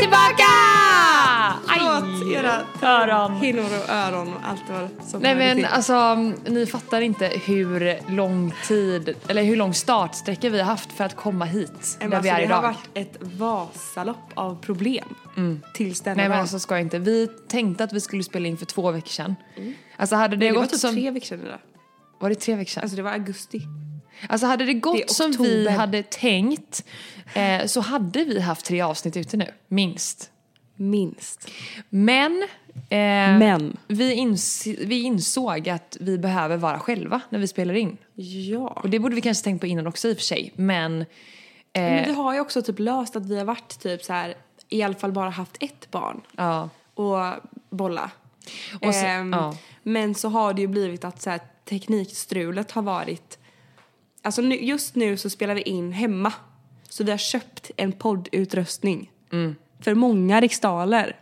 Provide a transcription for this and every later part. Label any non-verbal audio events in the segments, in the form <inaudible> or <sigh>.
tillbaka! Förlåt, era öron. hinnor och öron och allt vad som Nej men till. alltså, ni fattar inte hur lång tid, eller hur lång startsträcka vi har haft för att komma hit Men där vi alltså, är det har idag. varit ett Vasalopp av problem. Tills denna Nej men alltså ska jag inte. Vi tänkte att vi skulle spela in för två veckor sedan. Alltså hade det, det var gått typ som... tre veckor sedan idag. Var det tre veckor sedan? Alltså det var augusti. Alltså hade det Det gått är som vi hade tänkt eh, så hade vi haft tre avsnitt ute nu, minst. Minst. Men, eh, Men. Vi, ins vi insåg att vi behöver vara själva när vi spelar in. Ja. Och det borde vi kanske tänkt på innan också i och för sig. Men, eh, Men vi har ju också typ löst att vi har varit typ så här i alla fall bara haft ett barn ja. och bolla. Och så- Ehm, ja. Men så har det ju blivit att så här, teknikstrulet har varit... Alltså nu, just nu så spelar vi in hemma. Så vi har köpt en poddutrustning Mm. för många riksdaler.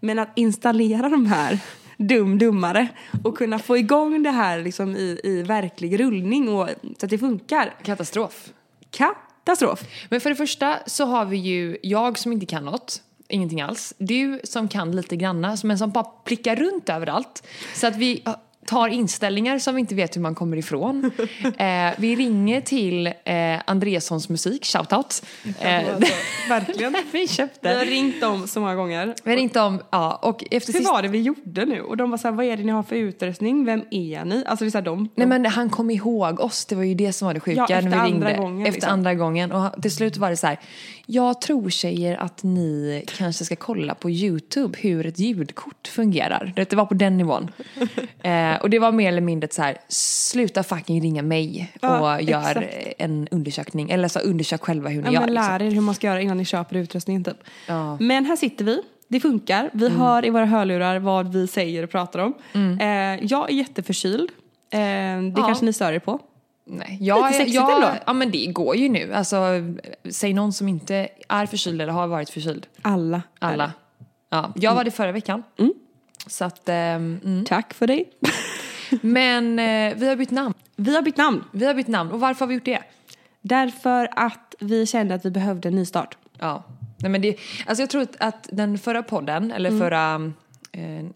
Men att installera de här dum-dummare och kunna få igång det här liksom i, i verklig rullning och, så att det funkar. Katastrof. Katastrof. Men för det första så har vi ju jag som inte kan något. Ingenting alls. Du som kan lite granna men som bara plickar runt överallt. Så att vi tar inställningar som vi inte vet hur man kommer ifrån. <laughs> eh, vi ringer till eh, Andressons musik, shoutout. Eh, Alltså, <laughs> verkligen. vi Vi köpte. har ringt dem så många gånger. Vi har ringt om, ja och efter Hur sist... var det vi gjorde nu? Och de var så här, vad är det ni har för utrustning? Vem är ni? Alltså det är så här, de, Nej men han kom ihåg oss, det var ju det som var det sjuka Ja, efter när vi andra ringde. gången, efter liksom. andra gången. Och till slut var det så här. Jag tror tjejer att ni kanske ska kolla på YouTube hur ett ljudkort fungerar. Det var på den nivån. <laughs> eh, och det var mer eller mindre så här, sluta fucking ringa mig och Ja, gör exakt. en undersökning. Eller så undersök själva hur ni ja, gör. men Liksom. lär er hur man ska göra innan ni köper utrustningen typ. Ja. Men här sitter vi. Det funkar. Vi Mm. hör i våra hörlurar vad vi säger och pratar om. Eh, jag är jätteförkyld. Eh, det kanske ni stör er på. Nej, jag, Lite sexigt jag, ändå. Ja men det går ju nu. Alltså, säg någon som inte är förkyld eller har varit förkyld. Alla. Alla. Ja, jag var det förra veckan. Så att, ehm, mm. Tack för det. <laughs> Men eh, vi har bytt namn. Vi har bytt namn. Vi har bytt namn. Och varför har vi gjort det? Därför att vi kände att vi behövde en nystart. Ja. Nej, men det, alltså jag tror att, den förra podden, eller förra, eh,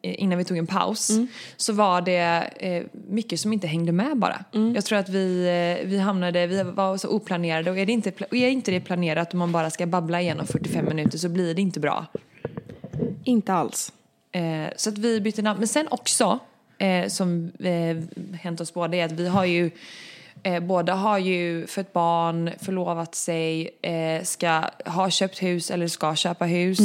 innan vi tog en paus, så var det eh, mycket som inte hängde med bara. Jag tror att vi, eh, vi hamnade, vi var så oplanerade och är, det inte, är inte det planerat och man bara ska babbla igenom 45 minuter så blir det inte bra. Inte alls. Eh, så att vi bytte namn. Men sen också, eh, som eh, hänt oss båda, är att vi har ju eh, båda har ju fött barn, förlovat sig, eh, ska ha köpt hus eller ska köpa hus.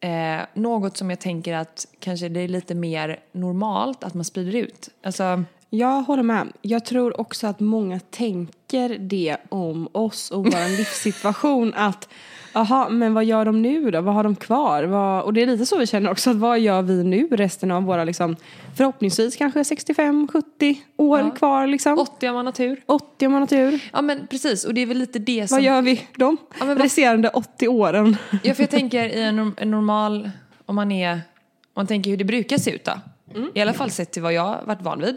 Eh, något som jag tänker att kanske det är lite mer normalt att man sprider ut. Alltså, Jag håller med. Jag tror också att många tänker det om oss och vår <laughs> livssituation. Att, aha, men vad gör de nu då? Vad har de kvar? Vad, och det är lite så vi känner också. Att vad gör vi nu resten av våra, liksom, förhoppningsvis kanske 65-70 år Ja. kvar liksom. 80 om man har tur. 80 om man har tur. Ja men precis, och det är väl lite det som... Vad gör vi de Ja, men resterande 80 åren? Ja, för jag tänker i en, en normal, om man är, om man tänker hur det brukar se ut då. I alla fall sett till vad jag varit van vid.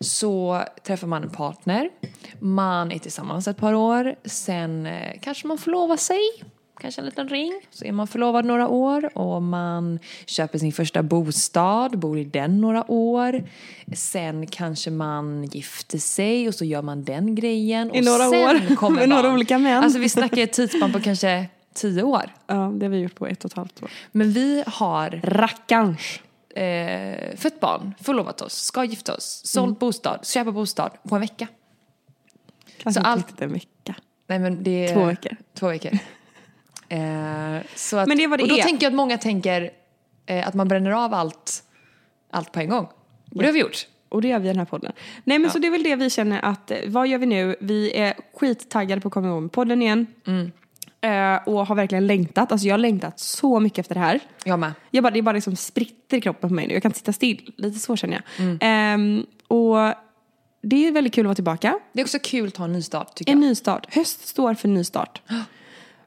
Så träffar man en partner, man är tillsammans ett par år, sen eh, kanske man förlovar sig. Kanske en liten ring, så är man förlovad några år och man köper sin första bostad, bor i den några år. Sen kanske man gifter sig och så gör man den grejen. I och några sen år, <laughs> kommer med några olika män. Alltså vi snackar ett tidsspann på kanske tio år. Ja, det har vi gjort på ett och ett halvt år. Men vi har Rackarns. eh, fött barn, förlovat oss, ska gifta oss, sålt bostad, köpa bostad på en vecka. Kanske Så inte allt- riktigt en vecka. Nej men det är... Två veckor. Två veckor. Eh, så att, Men det är vad det och då är. tänker jag att många tänker eh, att man bränner av allt, allt på en gång. Och det har vi gjort. Och det gör vi i den här podden. Nej men så det är väl det vi känner att, eh, vad gör vi nu? Vi är skittaggade på att komma igång med podden igen. Eh, och har verkligen längtat. Alltså jag har längtat så mycket efter det här. Jag med. Jag bara, det är bara liksom spritter i kroppen på mig nu. Jag kan inte sitta still. Lite så känner jag. Ehm, och det är väldigt kul att vara tillbaka. Det är också kul att ta en ny start tycker En jag. ny start. Höst står för ny start.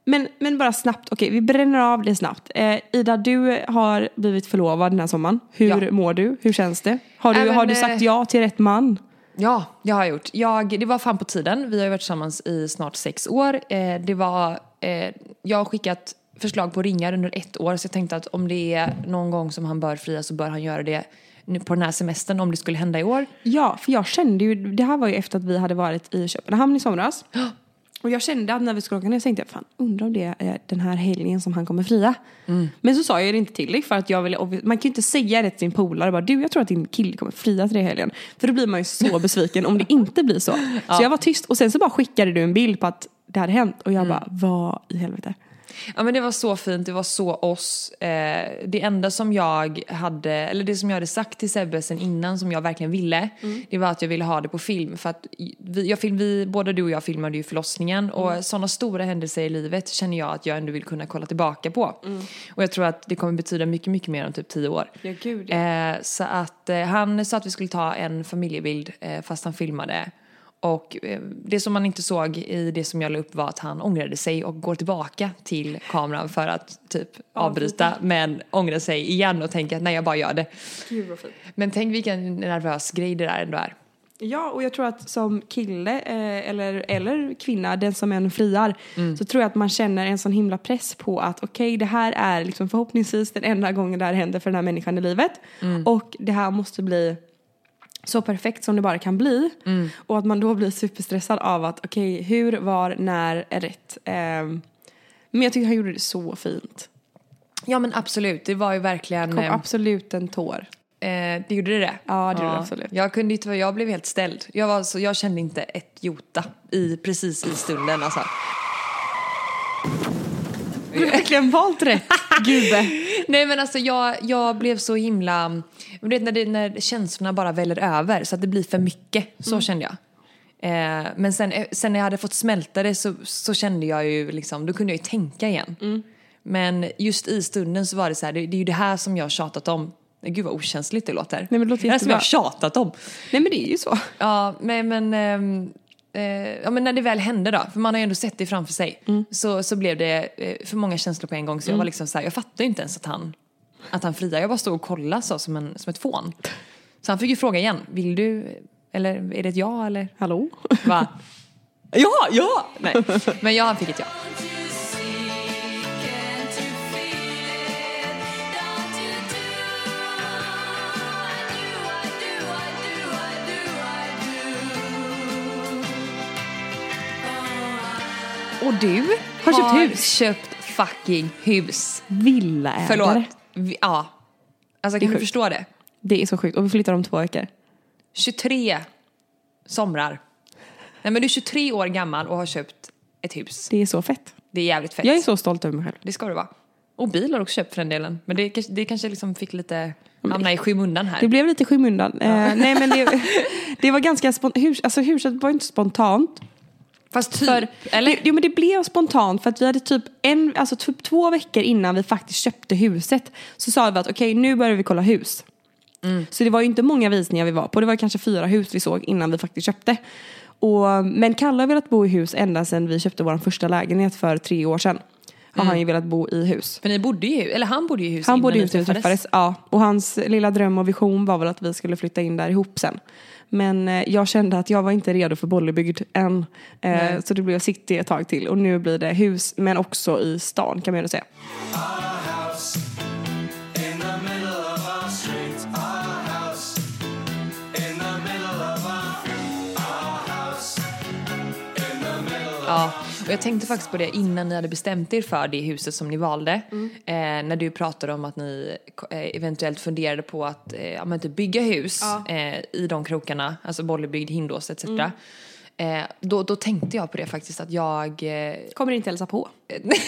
Men, men bara snabbt, okej vi bränner av det snabbt. Eh, Ida, du har blivit förlovad den här sommaren. Hur Ja. mår du? Hur känns det? Har du, men, har du eh, sagt ja till rätt man? Ja, jag har gjort. Jag, det var fan på tiden. Vi har ju varit tillsammans i snart sex år. Eh, det var, eh, jag har skickat förslag på ringar under ett år så jag tänkte att om det är någon gång som han bör fria så bör han göra det nu på den här semestern om det skulle hända i år. Ja, för jag kände ju, det här var ju efter att vi hade varit i Köpenhamn i somras. Och jag kände att när vi skulle åka ner så tänkte jag, fan undrar om det är den här helgen som han kommer fria. Men så sa jag det inte till dig för att jag ville, man kan ju inte säga det till sin polare bara, du jag tror att din kille kommer fria till dig i helgen. För då blir man ju så <laughs> besviken om det inte blir så. Så jag var tyst och sen så bara skickade du en bild på att det hade hänt och jag bara, vad i helvete. Ja men det var så fint, det var så oss. Eh, det enda som jag hade, eller det som jag hade sagt till Sebbe sen innan som jag verkligen ville, det var att jag ville ha det på film. För att vi, jag film, vi, både du och jag filmade ju förlossningen och sådana stora händelser i livet känner jag att jag ändå vill kunna kolla tillbaka på. Och jag tror att det kommer betyda mycket, mycket mer om typ tio år. Ja, gud, Eh, så att eh, han sa att vi skulle ta en familjebild eh, fast han filmade. Och eh, det som man inte såg i det som jag la upp var att han ångrade sig och går tillbaka till kameran för att typ avbryta men ångrar sig igen och tänker att nej jag bara gör det. Gud vad fint. Men tänk vilken nervös grej det där ändå är. Ja, och jag tror att som kille eh, eller, eller kvinna, den som än friar, så tror jag att man känner en sån himla press på att okej, det här är liksom förhoppningsvis den enda gången det här händer för den här människan i livet. Och det här måste bli så perfekt som det bara kan bli. Och att man då blir superstressad av att okej, hur, var, när är rätt? Ehm, men jag tycker han gjorde det så fint. Ja men absolut, det var ju verkligen... Kom eh, absolut en tår. Eh, det gjorde det det? Ja, det gjorde det absolut. Jag, kunde inte, jag blev helt ställd. Jag, var så, jag kände inte ett jota i, precis i stunden alltså. Du har verkligen valt rätt gubbe. <laughs> Nej men alltså jag, jag blev så himla, du vet när, det, när känslorna bara väller över så att det blir för mycket, så kände jag. Eh, men sen, eh, sen när jag hade fått smälta det så, så kände jag ju liksom, då kunde jag ju tänka igen. Men just i stunden så var det så här, det, det är ju det här som jag har tjatat om. Gud vad okänsligt det låter. men det låter det här som jag jättebra. har tjatat om. Nej men det är ju så. Ja, men, men, ehm, eh, ja, men när det väl hände då, för man har ju ändå sett det framför sig, så, så blev det eh, för många känslor på en gång. Så jag var liksom så här, jag fattade inte ens att han, att han friade. Jag bara stod och kollade så, som, en, som ett fån. Så han fick ju fråga igen, vill du, eller är det ett ja eller? Hallå? Va? <laughs> ja, ja! Nej, <laughs> men ja, han fick ett ja. Och du har köpt hus. köpt fucking hus. Villaägare. Förlåt. Vi, ja. Alltså kan du förstå det? Det är så sjukt. Och vi flyttar om två veckor. 23 somrar. Nej men du är 23 år gammal och har köpt ett hus. Det är så fett. Det är jävligt fett. Jag är så stolt över mig själv. Det ska du vara. Och bil har du också köpt för den delen. Men det, kanske- det kanske liksom fick lite hamna i skymundan här. Det blev lite skymundan. Eh, nej men det, <laughs> det var ganska spontant. Alltså huset var inte spontant. Fast typ, För, eller? Jo men det blev spontant för att vi hade typ en, alltså typ två veckor innan vi faktiskt köpte huset så sa vi att okej nu börjar vi kolla hus. Så det var ju inte många visningar vi var på, det var kanske fyra hus vi såg innan vi faktiskt köpte. Och, men Kalle har velat bo i hus ända sedan vi köpte vår första lägenhet för tre år sedan. Har han ju velat bo i hus. För ni bodde ju, eller han bodde ju i hus Han innan bodde ni och träffades. Ja. Och hans lilla dröm och vision var väl att vi skulle flytta in där ihop sen. Men eh, jag kände att jag var inte redo för Bollebygd än. Eh, så det blev city ett tag till. Och nu blir det hus, men också i stan kan man ju säga. Ja, och jag tänkte faktiskt på det innan ni hade bestämt er för det huset som ni valde. Eh, när du pratade om att ni eh, eventuellt funderade på att eh, ja, men typ bygga hus eh, i de krokarna, alltså Bollebygd, Hindås etc. Eh, då, då tänkte jag på det faktiskt att jag eh, Kommer inte hälsa på. <laughs> Nej,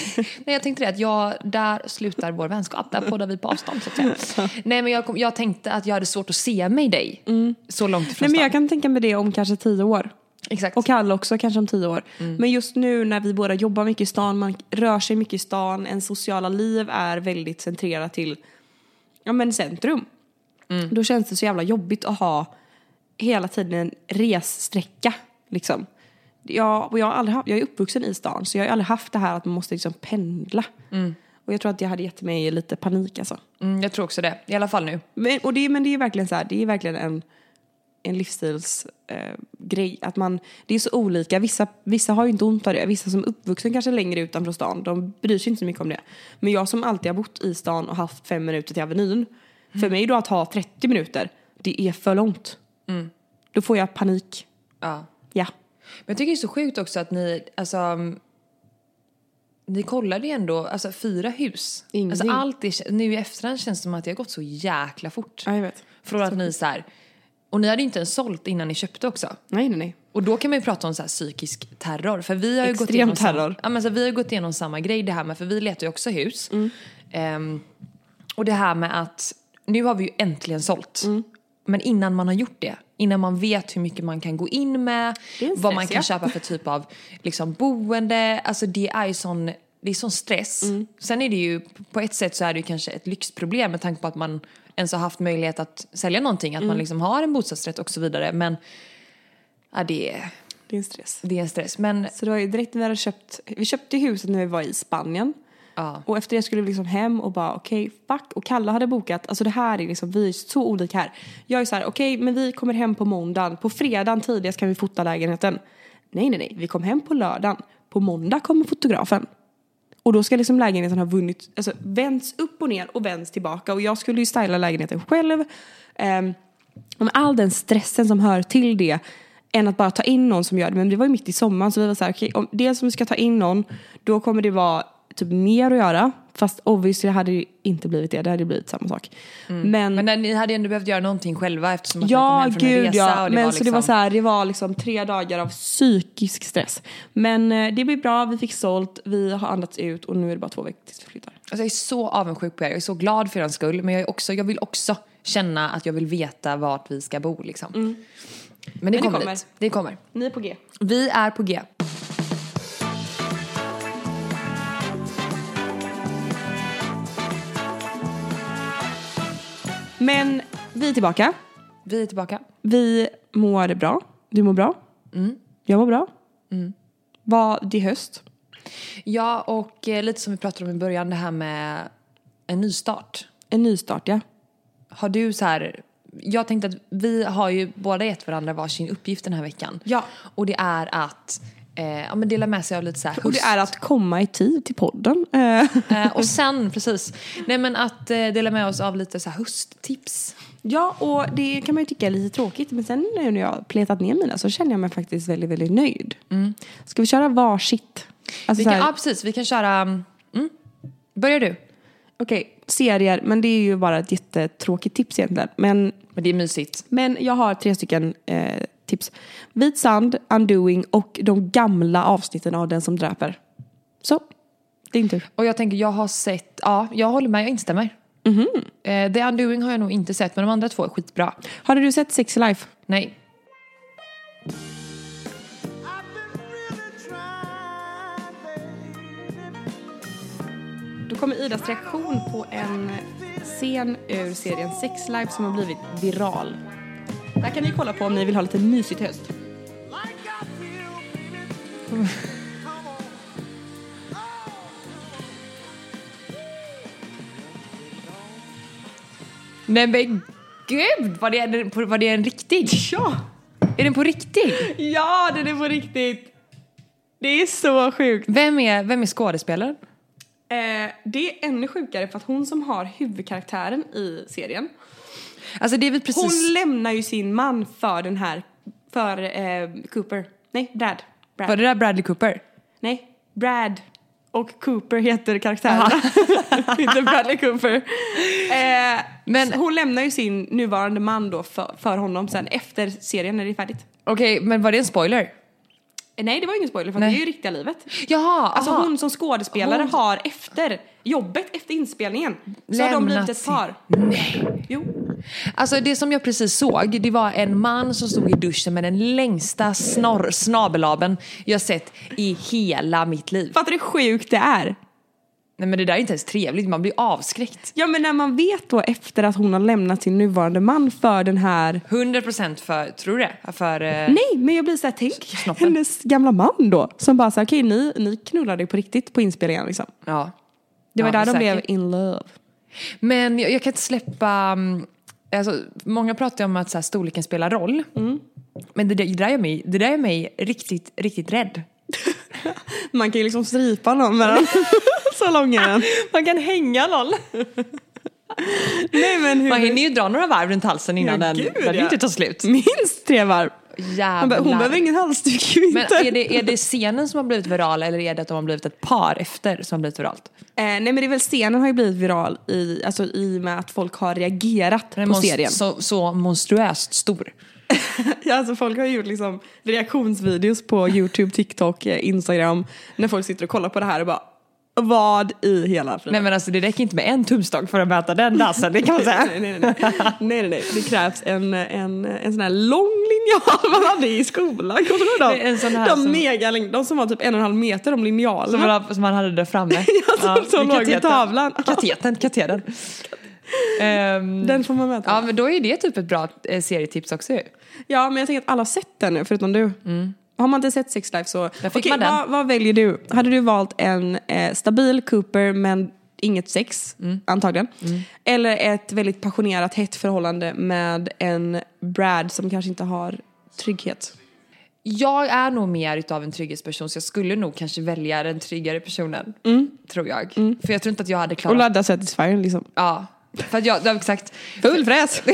jag tänkte det att jag, där slutar vår vänskap. Där poddar vi på avstånd så att säga. <laughs> Nej, men jag, kom, jag tänkte att jag hade svårt att se mig dig så långt ifrån Nej men jag kan tänka mig det om kanske tio år. Exakt. Och Kalle också kanske om tio år. Men just nu när vi båda jobbar mycket i stan, man rör sig mycket i stan, ens sociala liv är väldigt centrerat till ja, men centrum. Då känns det så jävla jobbigt att ha hela tiden en ressträcka. Liksom. Jag, och jag, har aldrig haft, jag är uppvuxen i stan så jag har aldrig haft det här att man måste liksom pendla. Och jag tror att det hade gett mig lite panik alltså. Mm, jag tror också det, i alla fall nu. Men, och det, men det är verkligen så här, det är verkligen en en livsstils eh. Att man, det är så olika. Vissa, vissa har ju inte ont av det. Vissa som är uppvuxen kanske längre utanför stan, de bryr sig inte så mycket om det. Men jag som alltid har bott i stan och haft fem minuter till Avenyn. För mig då att ha 30 minuter, det är för långt. Då får jag panik. Ja. Ja. Men jag tycker det är så sjukt också att ni, alltså mm, ni kollade ju ändå alltså, fyra hus. Ingenting. Alltså, allt det, nu i efterhand känns det som att det har gått så jäkla fort. Ja, jag vet. Från att ni så här, och ni hade ju inte ens sålt innan ni köpte också. Nej, nej, nej. Och då kan man ju prata om så här psykisk terror. För vi har ju gått Extrem igenom terror. Samma, ja, men så vi har gått igenom samma grej det här med, för vi letar ju också hus. Mm. Ehm, och det här med att nu har vi ju äntligen sålt. Mm. Men innan man har gjort det, innan man vet hur mycket man kan gå in med, vad man kan köpa för typ av liksom, boende, alltså det är ju sån, det är sån stress. Mm. Sen är det ju, på ett sätt så är det ju kanske ett lyxproblem med tanke på att man ens har haft möjlighet att sälja någonting, att Mm. man liksom har en bostadsrätt och så vidare. Men ja, det, är, Det är en stress. det är en stress. Men Så det var ju direkt när vi hade köpt, vi köpte huset när vi var i Spanien. ja. Och efter det skulle vi liksom hem och bara okej, fuck. Och Kalle hade bokat, alltså det här är liksom, vi är så olika här. Jag är så här, okej men vi kommer hem på måndagen, på fredagen tidigast kan vi fota lägenheten. Nej nej nej, vi kom hem på lördagen. På måndag kommer fotografen. Och då ska liksom lägenheten ha vunnit, alltså vänts upp och ner och vänts tillbaka. Och jag skulle ju styla lägenheten själv. Ehm, um, med all den stressen som hör till det än att bara ta in någon som gör det. Men det var ju mitt i sommaren så vi var så här, okej, om dels om vi ska ta in någon då kommer det vara typ mer att göra. Fast obviously hade det ju inte blivit det, det hade ju blivit samma sak. Men, Men ni hade ju ändå behövt göra någonting själva eftersom att ni kom ja, hem från en gud resa. ja. Och det Men var så det var liksom- så här, det var liksom tre dagar av psykisk stress. Men eh, det blev bra, vi fick sålt, vi har andats ut och nu är det bara två veckor tills vi flyttar. Alltså jag är så avundsjuk på er, jag är så glad för er skull. Men jag, är också, jag vill också känna att jag vill veta vart vi ska bo liksom. Men det Mm. det kommer kommer. dit. Det kommer. Ni är på G. Vi är på G. Men vi är tillbaka. Vi är tillbaka. Vi mår bra. Du mår bra. Jag mår bra. Vad, det är höst. Ja, och eh, lite som vi pratade om i början, det här med en nystart. En nystart ja. Har du så här... Jag tänkte att vi har ju båda gett varandra varsin uppgift den här veckan. Ja. Och det är att eh, ja, men dela med sig av lite så här Och det är att komma i tid till podden. Eh, Eh, och sen, precis, nej men att eh, dela med oss av lite så här hösttips. Ja, och det kan man ju tycka är lite tråkigt. Men sen nu när jag har pletat ner mina så känner jag mig faktiskt väldigt, väldigt nöjd. Ska vi köra varsitt? Alltså Vi kan, ja, precis, vi kan köra... Mm. Börjar du? Okej, serier. Men det är ju bara ett jättetråkigt tips egentligen. Men, Men det är mysigt. men jag har tre stycken eh, tips. Vit sand, Undoing och de gamla avsnitten av Den som dräper. Så, din tur. Och jag tänker, jag har sett... Ja, jag håller med, jag instämmer. Eh, The Undoing har jag nog inte sett, men de andra två är skitbra. Har du sett Sex Life? Nej. Då kommer Idas reaktion på en scen ur serien Sex Life som har blivit viral. Det här kan ni kolla på om ni vill ha lite mysigt höst. Nej men gud, var det, var det en riktig? Ja! Är den på riktigt? Ja, den är på riktigt! Det är så sjukt. Vem är, vem är skådespelaren? Eh, det är ännu sjukare för att hon som har huvudkaraktären i serien, Alltså det är väl precis... hon lämnar ju sin man för den här, för eh, Cooper. Nej, Brad. Brad. Var det där Bradley Cooper? Nej, Brad och Cooper heter karaktärerna. <laughs> Inte Bradley Cooper. Eh, Men- hon lämnar ju sin nuvarande man då för, för honom sen efter serien när det är färdigt. Okej, men var det en spoiler? Nej, det var ingen spoiler för det är ju riktiga livet. Jaha, Alltså aha. hon som skådespelare Hon- har efter jobbet, efter inspelningen, så har de blivit ett par. Nej. Jo. Alltså det som jag precis såg, det var en man som stod i duschen med den längsta snorr, snabelaben jag sett i hela mitt liv. Fattar du hur sjukt det är? Nej men det där är inte ens trevligt, man blir avskräckt. Ja men när man vet då efter att hon har lämnat sin nuvarande man för den här 100% för, tror du det? För... eh, Nej, men jag blir såhär, tänk Snoppen. hennes gamla man då. Som bara såhär, okej ni, ni knullade på riktigt på inspelningen liksom. Ja. Det var Ja, där de säkert. blev in love. Men jag, jag kan inte släppa... mm, alltså, många pratar ju om att så här, storleken spelar roll. Mm. Men det, det, där gör mig, det där gör mig riktigt, riktigt rädd. <laughs> Man kan ju liksom strypa någon med den. <laughs> Den. <laughs> Man kan hänga någon. Nej men hur... Man hinner ju dra några varv runt halsen innan Ja, den, gud, den ja. inte tar slut. Minst tre varv. Jävlar. hon behöver ingen halsduk Men är det, är det scenen som har blivit viral eller är det att de har blivit ett par efter som har blivit viralt? Eh, nej men det är väl scenen har ju blivit viral i, alltså, i och med att folk har reagerat är på serien. Så, så monstruöst stor. <laughs> Ja, alltså folk har gjort liksom reaktionsvideos på Youtube, TikTok, eh, Instagram när folk sitter och kollar på det här och bara vad i hela friden? Nej men alltså det räcker inte med en tumstock för att mäta den dassen, det kan man säga. nej, nej, nej, nej. nej, nej, nej. Det krävs en, en, en sån här lång linjal <laughs> man hade i skolan. Kommer du ihåg dem? En sån här de, som- mega, de som var typ en och en halv meter, de linjalerna. Som man, som man hade där framme. <laughs> Ja, som- låg kateten. tavlan. Kateten, katedern. Ehm, Den får man mäta. ja men då är det typ ett bra eh, serietips också ju. Ja, men jag tänker att alla har sett den nu, förutom du. Har man inte sett Sex Life så... Där Mm. fick Okej, den. Vad, vad väljer du? Hade du valt en eh, stabil Cooper men inget sex, Mm. antagligen? Eller ett väldigt passionerat, hett förhållande med en Brad som kanske inte har trygghet? Jag är nog mer utav en trygghetsperson så jag skulle nog kanske välja den tryggare personen. Tror jag. För jag tror inte att jag hade Och klarat... ladda Satisfyern liksom. Ja. För att jag, ja, exakt. Full fräs! <laughs>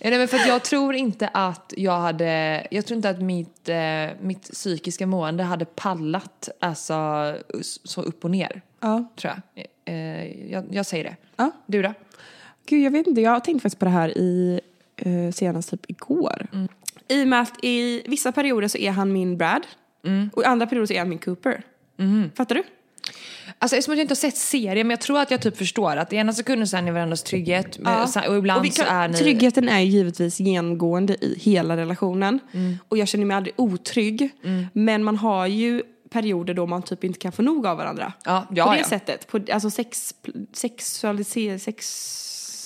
Nej, men för jag tror inte att jag hade, jag tror inte att mitt, eh, mitt psykiska mående hade pallat alltså så upp och ner. ja. Tror jag. Eh, jag. Jag säger det. ja. Du då? Gud, jag vet inte. Jag har tänkt faktiskt på det här i eh, senast typ igår. I och med att i vissa perioder så är han min Brad. Och i andra perioder så är han min Cooper. Fattar du? Alltså eftersom jag inte har sett serien men jag tror att jag typ förstår att ena sekunden så är ni varandras trygghet men- och, sen- och ibland vi så är ni... Tryggheten är ju givetvis genomgående i hela relationen. Mm. Och jag känner mig aldrig otrygg. Men man har ju perioder då man typ inte kan få nog av varandra. Ja, ja, på det ja. sättet. På, alltså sex, sexualisering, sex,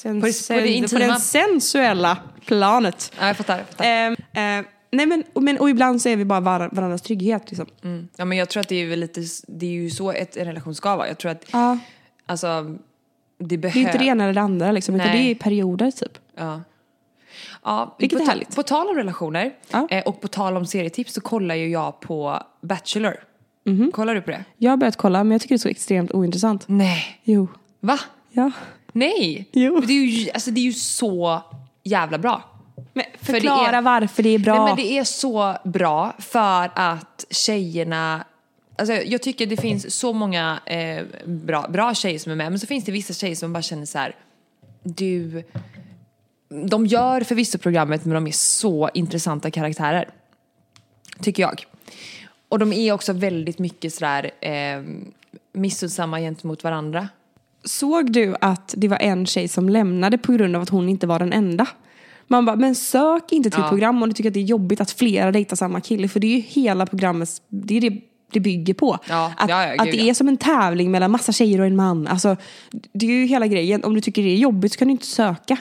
sens, På det- på det på intima. det sensuella planet. Ja, jag fattar. Jag fattar. Ehm, eh, nej men, och, men, och ibland så är vi bara var, varandras trygghet liksom. Mm. Ja men jag tror att det är lite, det är ju så ett, en relation ska vara. Jag tror att, Ja. alltså, det Det är inte det ena eller det andra liksom, utan det är perioder typ. Ja. Ja, Vilket på, är härligt. på tal om relationer Ja. eh, och på tal om serietips så kollar ju jag på Bachelor. Mhm. Kollar du på det? Jag har börjat kolla men jag tycker det är så extremt ointressant. Nej. Jo. Va? Ja. Nej. Jo. Det är ju, alltså, det är ju så jävla bra. Men För det förklara är- varför det är bra. Nej, men det är så bra för att tjejerna Alltså, jag tycker det finns så många eh, bra, bra tjejer som är med men så finns det vissa tjejer som bara känner så här. Du, de gör förvisso programmet men de är så intressanta karaktärer. Tycker jag. Och de är också väldigt mycket sådär eh, missundsamma gentemot varandra. Såg du att det var en tjej som lämnade på grund av att hon inte var den enda? Man bara, men sök inte till Ja. program om du tycker att det är jobbigt att flera dejtar samma kille. För det är ju hela programmets, det är det det bygger på. Ja, att, ja, ja, att det är som en tävling mellan massa tjejer och en man. Alltså, det är ju hela grejen. Om du tycker det är jobbigt så kan du inte söka.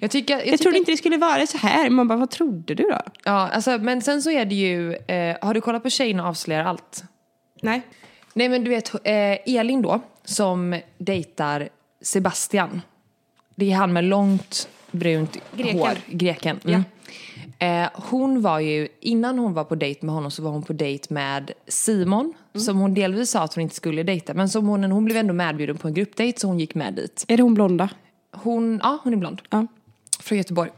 Jag, tycker, jag, Jag, tycker, trodde inte det skulle vara så här. Man bara, vad trodde du då? Ja, alltså, men sen så är det ju, eh, har du kollat på Tjejerna avslöjar allt? Nej. Nej men du vet, eh, Elin då, som dejtar Sebastian. Det är han med långt brunt Greken. hår, greken. Mm. Eh, hon var ju, innan hon var på dejt med honom så var hon på dejt med Simon. Som hon delvis sa att hon inte skulle dejta. Men som hon, hon blev ändå medbjuden på en gruppdejt så hon gick med dit. Är det hon blonda? Hon, ja hon är blond. Ja. Från Göteborg.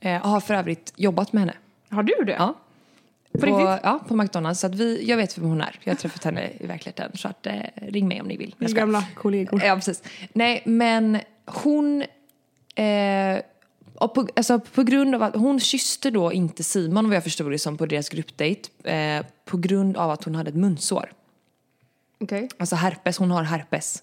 Eh, och har för övrigt jobbat med henne. Har du det? Ja. På På, ja, på McDonalds. Så att vi, jag vet vem hon är. Jag har träffat henne i verkligheten. Så att, eh, ring mig om ni vill. Skojar. Gamla kollegor. Ja, precis. Nej, men hon... Eh, och på, alltså, på grund av att hon kysste då inte Simon vad jag förstod det som på deras gruppdate. Eh, på grund av att hon hade ett munsår. Okej. Alltså herpes, hon har herpes.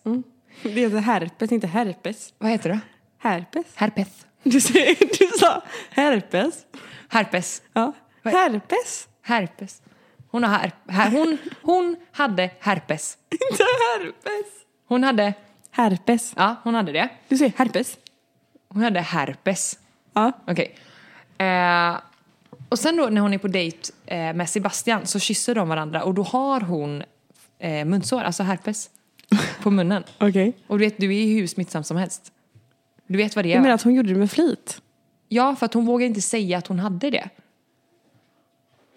Det heter herpes, inte herpes. Vad heter det? Herpes? Herpes. Du, säger, <laughs> du sa herpes. Herpes. Ja. Herpes? Herpes. Hon, har her, her, hon, hon hade herpes. <laughs> Inte herpes. Hon hade, Herpes. ja hon hade det. Du säger herpes. Hon hade herpes. Ja. Okej. Eh, och sen då när hon är på dejt eh, med Sebastian så kysser de varandra och då har hon eh, munsår, alltså herpes, <laughs> på munnen. Okej. Och du vet, du är ju hur smittsam som helst. Du vet vad det är? Jag menar att hon gjorde det med flit. Ja, för att hon vågar inte säga att hon hade det.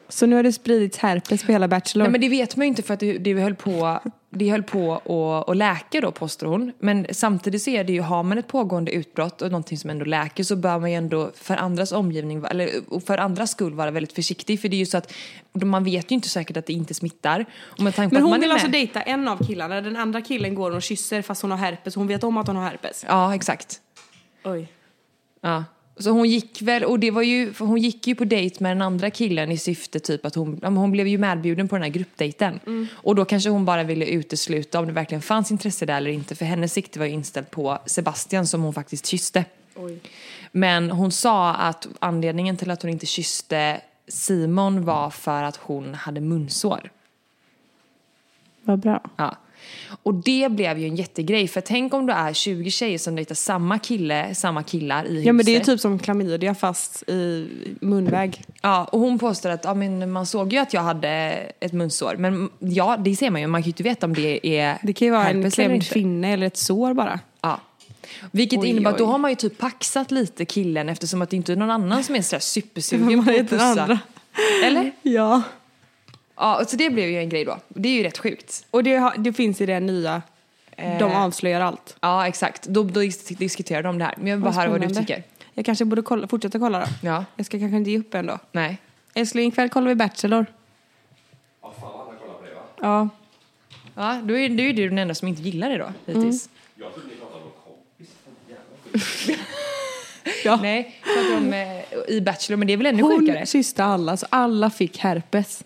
Så nu har det spridits herpes på hela Bachelor. Nej men det vet man ju inte för att det, det höll på, det höll på att, att läka då påstår hon. Men samtidigt så är det ju, har man ett pågående utbrott och någonting som ändå läker så bör man ju ändå för andras omgivning, eller för andras skull vara väldigt försiktig. För det är ju så att man vet ju inte säkert att det inte smittar. Och med tanke på Men att hon man vill alltså dejta en av killarna. Den andra killen går och kysser fast hon har herpes. Hon vet om att hon har herpes. Ja, exakt. Oj. Ja. Så hon gick väl, och det var ju, för hon gick ju på dejt med den andra killen i syfte typ att hon, hon blev ju medbjuden på den här gruppdejten. Mm. Och då kanske hon bara ville utesluta om det verkligen fanns intresse där eller inte. För hennes sikte var ju inställt på Sebastian som hon faktiskt kysste. Oj. Men hon sa att anledningen till att hon inte kysste Simon var för att hon hade munsår. Vad bra. Ja. Och det blev ju en jättegrej. För tänk om du är 20 tjejer som dejtar samma kille, samma killar i huset. Ja men det är typ som klamydia fast i munväg. Ja, och hon påstår att ja, men man såg ju att jag hade ett munsår. Men ja, det ser man ju. Man kan ju inte veta om det är Det kan ju vara en klämd finne eller ett sår bara. Ja. Vilket Oj, innebär att då har man ju typ paxat lite killen eftersom att det inte är någon annan som är sådär <laughs> supersugen Man på att pussa. Eller? Ja. Ja, så det blev ju en grej då. Det är ju rätt sjukt. Och det, har, det finns i det nya. De avslöjar allt. Ja, exakt. Då, då dis- diskuterar de det här. Men jag vill bara Vad höra vad du tycker. Jag kanske borde kolla, fortsätta kolla då. Ja. Jag ska kanske inte ge upp ändå. Nej. Älskling, ikväll kollar vi Bachelor. Ja, fan vad andra kollar på det va? Ja. Ja, då är, då är du den enda som inte gillar det då, hittills. Jag trodde ni pratade om kompis. Jävlar. <laughs> ja. Nej, pratar om eh, i Bachelor, men det är väl ännu sjukare? Hon kysste alla, så alla fick herpes.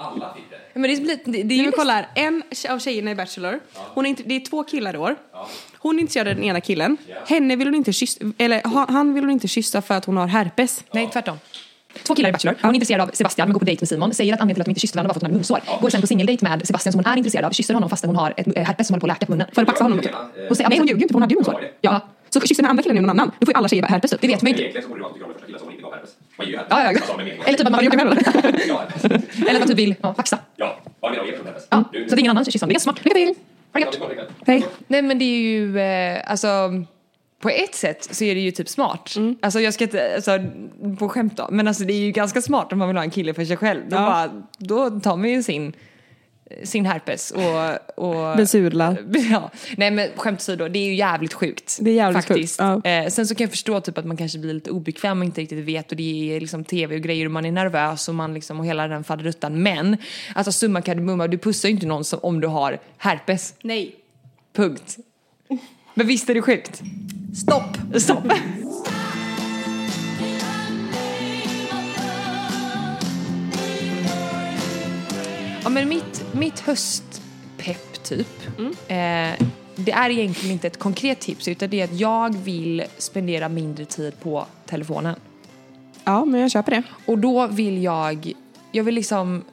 Alla fick det. Men det, blir- det, det är ju vi kollar, en av tjejerna i Bachelor, hon är inte, det är två killar i år. Hon är intresserad av den ena killen. Henne vill hon inte kyssa, eller ha- han vill hon inte kyssa för att hon har herpes. Nej, tvärtom. Två killar i Bachelor. Hon är intresserad av Sebastian men går på dejt med Simon. Säger att anledningen till att de inte kysste varandra var för att hon hade munsår. Går sen på singeldejt med Sebastian som hon är intresserad av. Kysser honom fastän hon har ett eh, herpes som håller på att läka på munnen. För att paxa honom. Typ. Hon säger, nej hon ljuger ju inte för hon hade ju munsår. Ja. Så kysser den andra killen någon annan. Då får ju alla tjejer herpes typ. Det vet man ju inte. Egentligen så borde det vara att du tycker om den första killen som inte gav herpes. Man ju herpes. Ja, ja, Alltså. Eller typ att man vill <laughs> med Ja. Eller att man typ vill ja, faxa. Ja, vad du med herpes? Ja. Så att ingen annan kysser honom. Det är ganska smart. Lycka till! Ha det gött! det det. Hej. Nej men det är ju, eh, alltså på ett sätt så är det ju typ smart. Alltså jag ska inte, alltså på skämt då, men alltså det är ju ganska smart om man vill ha en kille för sig själv. Då, Ja. bara, då tar man ju sin, sin herpes och... och <laughs> Besudla. <laughs> Ja. Nej men skämt åsido, det är ju jävligt sjukt. Det är jävligt faktiskt. sjukt, ja. Eh, sen så kan jag förstå typ att man kanske blir lite obekväm och inte riktigt vet och det är liksom tv och grejer och man är nervös och man liksom och hela den faderuttan. Men alltså summa kardemumma, du pussar ju inte någon som, om du har herpes. Nej. Punkt. Men visst är det sjukt? Stopp! Stopp! Ja men mitt, mitt höstpepp typ. Eh, det är egentligen inte ett konkret tips utan det är att jag vill spendera mindre tid på telefonen. Ja, men jag köper det. Och då vill jag, jag vill liksom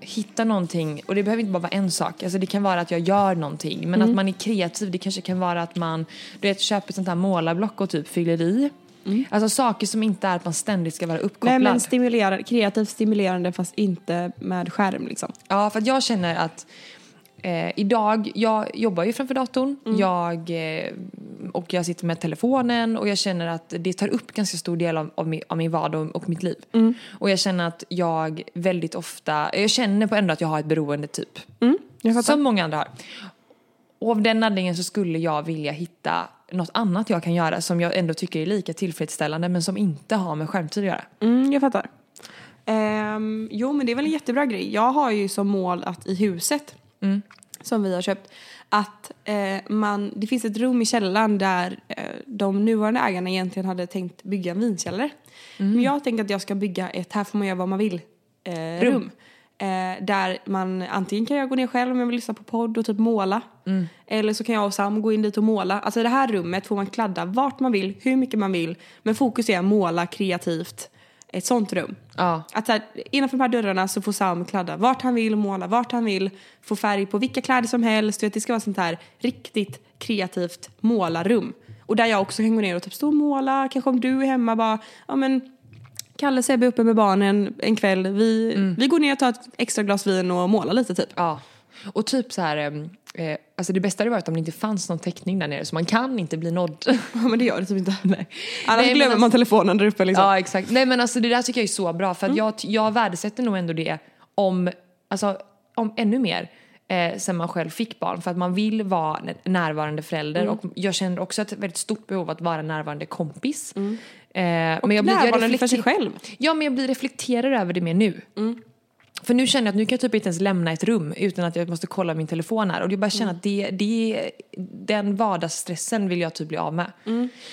hitta någonting och det behöver inte bara vara en sak. Alltså det kan vara att jag gör någonting men att man är kreativ. Det kanske kan vara att man du vet, köper sånt här målarblock och typ fyller i. Alltså saker som inte är att man ständigt ska vara uppkopplad. Nej men stimulerande, kreativt stimulerande fast inte med skärm liksom. Ja, för att jag känner att eh, idag, jag jobbar ju framför datorn jag, eh, och jag sitter med telefonen och jag känner att det tar upp ganska stor del av, av, min, av min vardag och mitt liv. Och jag känner att jag väldigt ofta, jag känner på ändå att jag har ett beroende typ. Fattar. Som många andra har. Och av den anledningen så skulle jag vilja hitta något annat jag kan göra som jag ändå tycker är lika tillfredsställande men som inte har med skärmtid att göra. Mm, jag fattar. Ehm, jo, men det är väl en jättebra grej. Jag har ju som mål att i huset som vi har köpt att eh, man, det finns ett rum i källaren där eh, de nuvarande ägarna egentligen hade tänkt bygga en vinkällare. Men jag tänker att jag ska bygga ett här får man göra vad man vill eh, rum. Eh, där man antingen kan jag gå ner själv om jag vill lyssna på podd och typ måla. Eller så kan jag och Sam gå in dit och måla. Alltså i det här rummet får man kladda vart man vill, hur mycket man vill. Men fokus är att måla kreativt. Ett sånt rum. Ja. Att så här, innanför de här dörrarna så får Sam kladda vart han vill, måla vart han vill, få färg på vilka kläder som helst. Du vet, det ska vara sånt här riktigt kreativt målarrum. Och där jag också kan gå ner och typ stå och måla. Kanske om du är hemma bara, ja men Kalle Sebbe uppe med barnen en kväll. Vi, vi går ner och tar ett extra glas vin och målar lite typ. Ja. Och typ så här, eh, alltså det bästa hade varit om det inte fanns någon täckning där nere så man kan inte bli nådd. <laughs> Ja men det gör det typ inte. Nej. Annars Nej, glömmer alltså- man telefonen där uppe liksom. Ja exakt. Nej men alltså det där tycker jag är så bra för att jag, jag värdesätter nog ändå det om, alltså om ännu mer eh, sen man själv fick barn för att man vill vara närvarande förälder och jag känner också ett väldigt stort behov att vara närvarande kompis. Eh, men jag närvarande för sig själv. Ja men jag blir reflekterar över det mer nu. För nu känner jag att nu kan jag typ inte ens lämna ett rum utan att jag måste kolla min telefon här. Och jag bara känner att det, det, den vardagsstressen vill jag typ bli av med.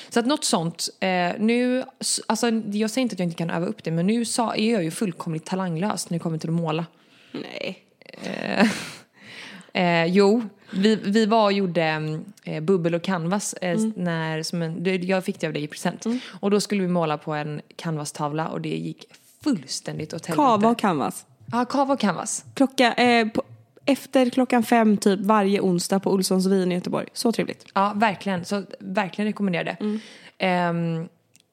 Så att något sånt, eh, nu, alltså jag säger inte att jag inte kan öva upp det men nu sa, är jag ju fullkomligt talanglös när det kommer till att måla. Nej. Eh, <laughs> jo, vi, vi var och gjorde eh, bubbel och canvas eh, när, som en, jag fick det av dig i present. Och då skulle vi måla på en canvastavla och det gick fullständigt åt helvete. Kava och canvas. Ja, kava och canvas. Klocka, eh, på, efter klockan fem typ varje onsdag på Olssons vin i Göteborg. Så trevligt. Ja, verkligen. Så verkligen rekommenderar det. Ehm,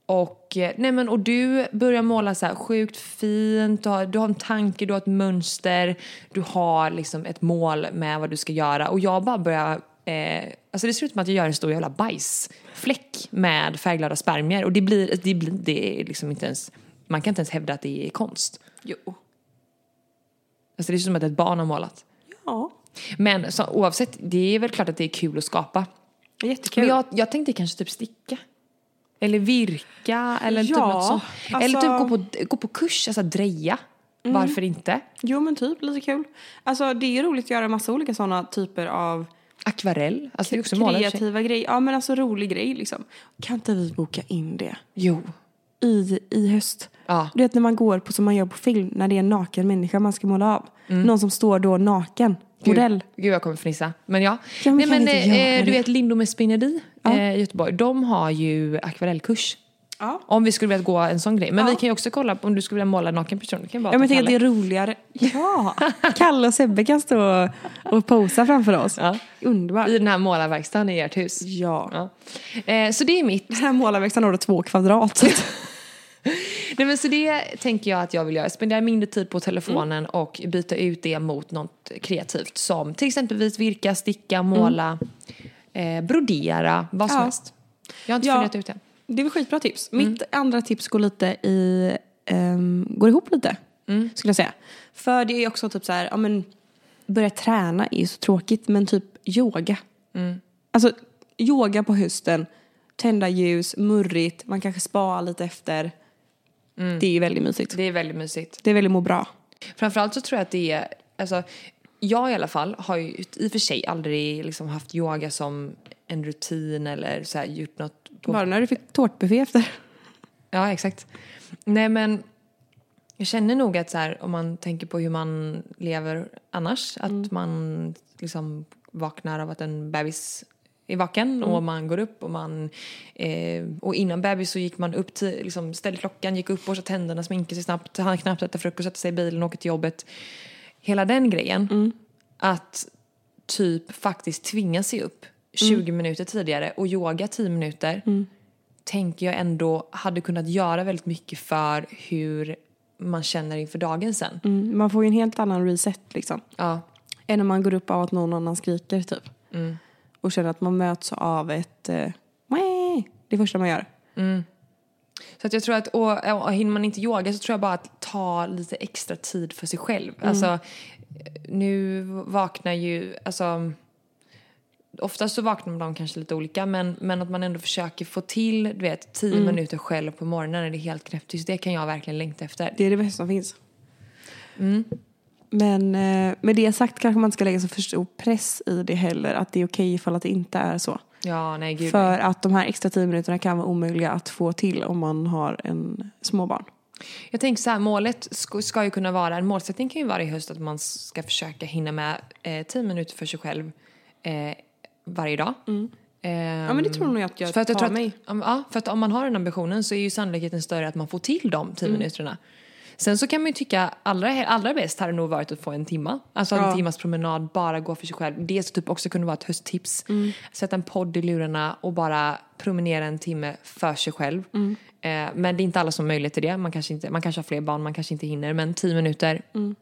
och, eh, nej men, och du börjar måla så här sjukt fint, du har, du har en tanke, du har ett mönster, du har liksom ett mål med vad du ska göra. Och jag bara börjar, eh, alltså det ser ut som att jag gör en stor jävla bajsfläck med färgglada spermier. Och det blir, det blir, det är liksom inte ens, man kan inte ens hävda att det är konst. Jo. Alltså det är som att ett barn har målat. Ja. Men så, oavsett, det är väl klart att det är kul att skapa. Jättekul. Men jag, jag tänkte kanske typ sticka. Eller virka eller typ Ja, något sånt. alltså- Eller typ gå på, gå på kurs, alltså dreja. Varför inte? Jo men typ lite kul. Alltså det är roligt att göra massa olika sådana typer av Akvarell, alltså det är också kreativa grejer. Ja men alltså rolig grej liksom. Kan inte vi boka in det Jo. i, i höst? Ja. Du vet när man går på som man gör på film när det är en naken människa man ska måla av. Någon som står då naken. Modell. Gud, Gud jag kommer fnissa. Men ja. Ja, men Nej, men, eh, du vet Lindome spinneri eh, i Göteborg. De har ju akvarellkurs. Ja. Om vi skulle vilja gå en sån grej. Men Ja. vi kan ju också kolla på om du skulle vilja måla en naken person. Kan bara Ja men jag tänker att det är roligare. Ja! Kalle och Sebbe kan stå och, och posa framför oss. Ja. Underbart. I den här målarverkstaden i ert hus. Ja. Ja. Eh, så det är mitt. Den här målarverkstaden har då två kvadrat. <laughs> <laughs> Nej, men så det tänker jag att jag vill göra. Spendera mindre tid på telefonen Mm. och byta ut det mot något kreativt som till exempelvis virka, sticka, måla, eh, brodera, vad som Mm. Ja. helst. Jag har inte Ja. funderat ut det. Det är väl skitbra tips. Mitt andra tips går lite i, ehm, går ihop lite. Skulle jag säga. För det är också typ så här, ja men börja träna är ju så tråkigt men typ yoga. Alltså yoga på hösten, tända ljus, murrigt, man kanske sparar lite efter. Det är väldigt mysigt. Det är väldigt mysigt. Det är väldigt må bra. Framförallt så tror jag att det är, alltså, jag i alla fall har ju i och för sig aldrig liksom haft yoga som en rutin eller så här, gjort något på Bara när du fick tårtbuffé efter. Ja, exakt. Nej, men jag känner nog att så här, om man tänker på hur man lever annars, att man liksom vaknar av att en bebis är vaken och man går upp och man... Eh, och innan bebis så gick man upp till, liksom ställde klockan, gick upp, borstade tänderna, sminkade sig snabbt, hann knappt äta frukost, sätta sig i bilen och åka till jobbet. Hela den grejen. Att typ faktiskt tvinga sig upp 20 minuter tidigare och yoga 10 minuter tänker jag ändå hade kunnat göra väldigt mycket för hur man känner inför dagen sen. Mm, man får ju en helt annan reset liksom. Ja. Än när man går upp av att någon annan skriker typ. Och känner att man möts av ett eh, det första man gör. Så att jag tror att, och, och hinner man inte yoga så tror jag bara att ta lite extra tid för sig själv. Alltså, nu vaknar ju, alltså Oftast så vaknar de kanske lite olika men, men att man ändå försöker få till du vet, tio minuter själv på morgonen när det är helt knäpptyst. Det kan jag verkligen längta efter. Det är det bästa som finns. Men eh, med det sagt kanske man inte ska lägga så för stor press i det heller. Att det är okej ifall att det inte är så. Ja, nej gud. För att de här extra tio minuterna kan vara omöjliga att få till om man har en småbarn. Jag tänker så här, målet ska, ska ju kunna vara, en målsättning kan ju vara i höst att man ska försöka hinna med eh, 10 minuter för sig själv eh, varje dag. Ehm, Ja men det tror nog jag att jag för att jag tar mig. att, ja, för att om man har den ambitionen så är ju sannolikheten större att man får till de 10 Mm. minuterna. Sen så kan man ju tycka allra, allra bäst hade nog varit att få en timma. Alltså en Ja. timmas promenad, bara gå för sig själv. Det skulle typ också kunna vara ett hösttips. Mm. Sätta en podd i lurarna och bara promenera en timme för sig själv. Mm. Eh, men det är inte alla som har möjlighet till det. Man kanske, inte, man kanske har fler barn, man kanske inte hinner. Men 10 minuter Mm.